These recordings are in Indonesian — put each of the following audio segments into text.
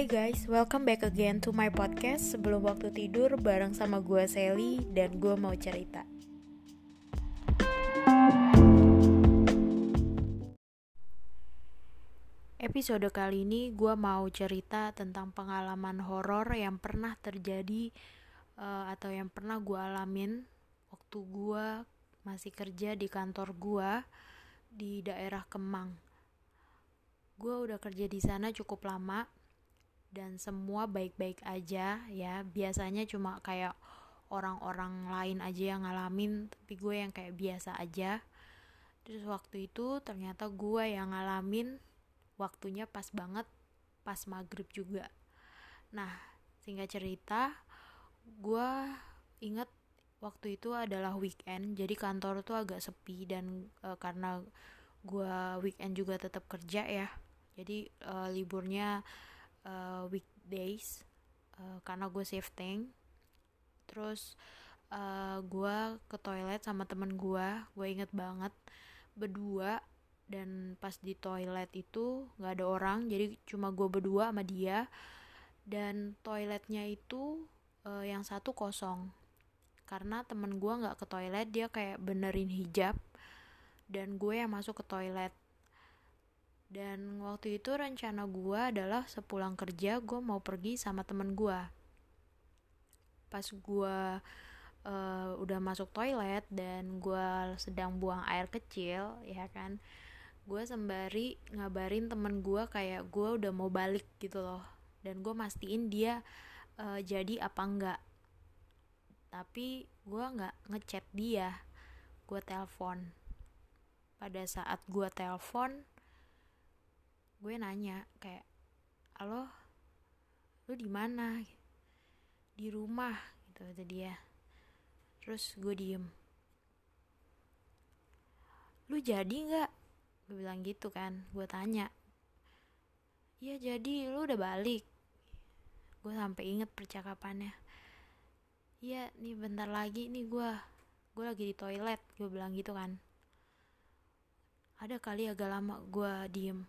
Hai guys, welcome back again to my podcast. Sebelum waktu tidur bareng sama gue Sally dan gue mau cerita. Episode kali ini gue mau cerita tentang pengalaman horor yang pernah terjadi uh, Atau yang pernah gue alamin waktu gue masih kerja di kantor gue di daerah Kemang. Gue udah kerja di sana cukup lama dan semua baik-baik aja ya. Biasanya cuma kayak orang-orang lain aja yang ngalamin tapi gue yang kayak biasa aja. Terus waktu itu ternyata gue yang ngalamin waktunya pas banget pas maghrib juga. Nah singkat cerita gue inget waktu itu adalah weekend jadi kantor tuh agak sepi dan e, karena gue weekend juga tetap kerja ya. Jadi uh, liburnya uh, weekdays uh, karena gue shifting terus uh, gue ke toilet sama temen gue gue inget banget berdua. Dan pas di toilet itu nggak ada orang jadi cuma gue berdua sama dia. Dan toiletnya itu uh, yang satu kosong. Karena temen gue nggak ke toilet dia kayak benerin hijab. Dan gue yang masuk ke toilet dan waktu itu rencana gue adalah sepulang kerja gue mau pergi sama temen gue pas gue uh, udah masuk toilet dan gue sedang buang air kecil ya kan gue sembari ngabarin temen gue kayak gue udah mau balik gitu loh. Dan gue mastiin dia uh, jadi apa enggak. Tapi gue nggak ngechat dia gue telepon. Pada saat gue telepon gue nanya kayak halo lu di mana? Di rumah gitu kata dia. Terus gue diem. Lu jadi nggak? Gue bilang gitu kan. Gue tanya. Iya jadi. Lu udah balik. Gue sampai inget percakapannya. Iya nih bentar lagi nih gue gue lagi di toilet gue bilang gitu kan. Ada kali agak lama gue diem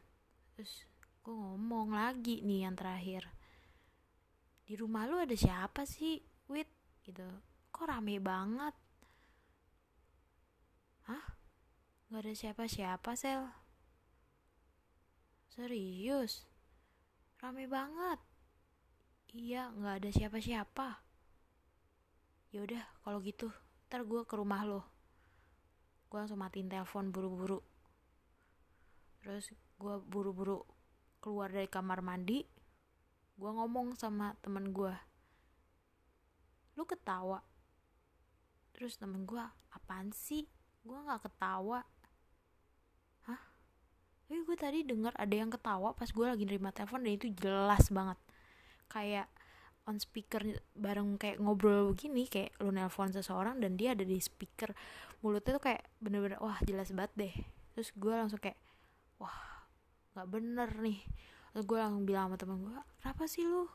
terus gue ngomong lagi nih yang terakhir. Di rumah lu ada siapa sih wit gitu. Kok rame banget? Hah? Nggak ada siapa-siapa sel. Serius? Rame banget. Iya nggak ada siapa-siapa. Yaudah kalau gitu ntar gue ke rumah lo gue langsung matiin telepon buru-buru. Terus gue buru-buru keluar dari kamar mandi gue ngomong sama temen gue lu ketawa? Terus temen gue apaan sih? Gue nggak ketawa. Hah? Tapi gue tadi dengar ada yang ketawa pas gue lagi nerima telepon dan itu jelas banget. Kayak on speaker bareng kayak ngobrol begini kayak lu nelpon seseorang dan dia ada di speaker mulutnya tuh kayak bener-bener wah jelas banget deh. Terus gue langsung kayak wah nggak bener nih. Terus gue langsung bilang sama temen gue kenapa sih lu?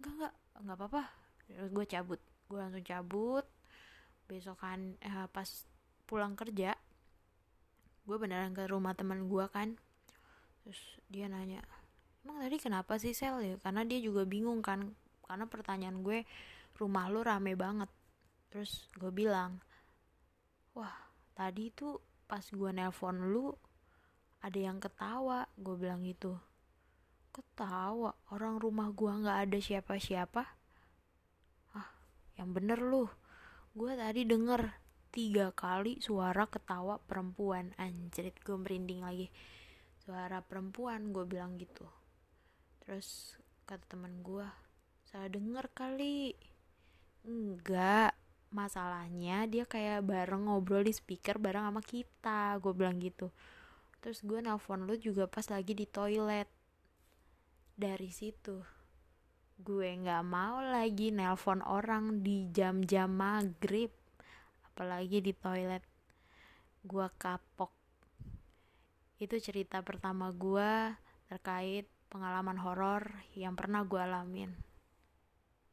Enggak enggak nggak apa-apa. Terus gue cabut. Gue langsung cabut. Besokan eh, pas pulang kerja gue beneran ke rumah temen gue kan. Terus dia nanya emang tadi kenapa sih sel? Ya karena dia juga bingung kan. Karena pertanyaan gue rumah lu rame banget. Terus gue bilang wah tadi tuh pas gue nelpon lu ada yang ketawa gue bilang gitu. Ketawa? Orang rumah gue nggak ada siapa-siapa? Ah yang bener lu. Gue tadi denger tiga kali suara ketawa perempuan. Anjrit gue merinding lagi. Suara perempuan gue bilang gitu. Terus kata teman gue salah denger kali. Enggak masalahnya dia kayak bareng ngobrol di speaker bareng sama kita gue bilang gitu terus gue nelpon lu juga pas lagi di toilet. Dari situ gue nggak mau lagi nelpon orang di jam-jam maghrib apalagi di toilet. Gue kapok. Itu cerita pertama gue terkait pengalaman horor yang pernah gue alamin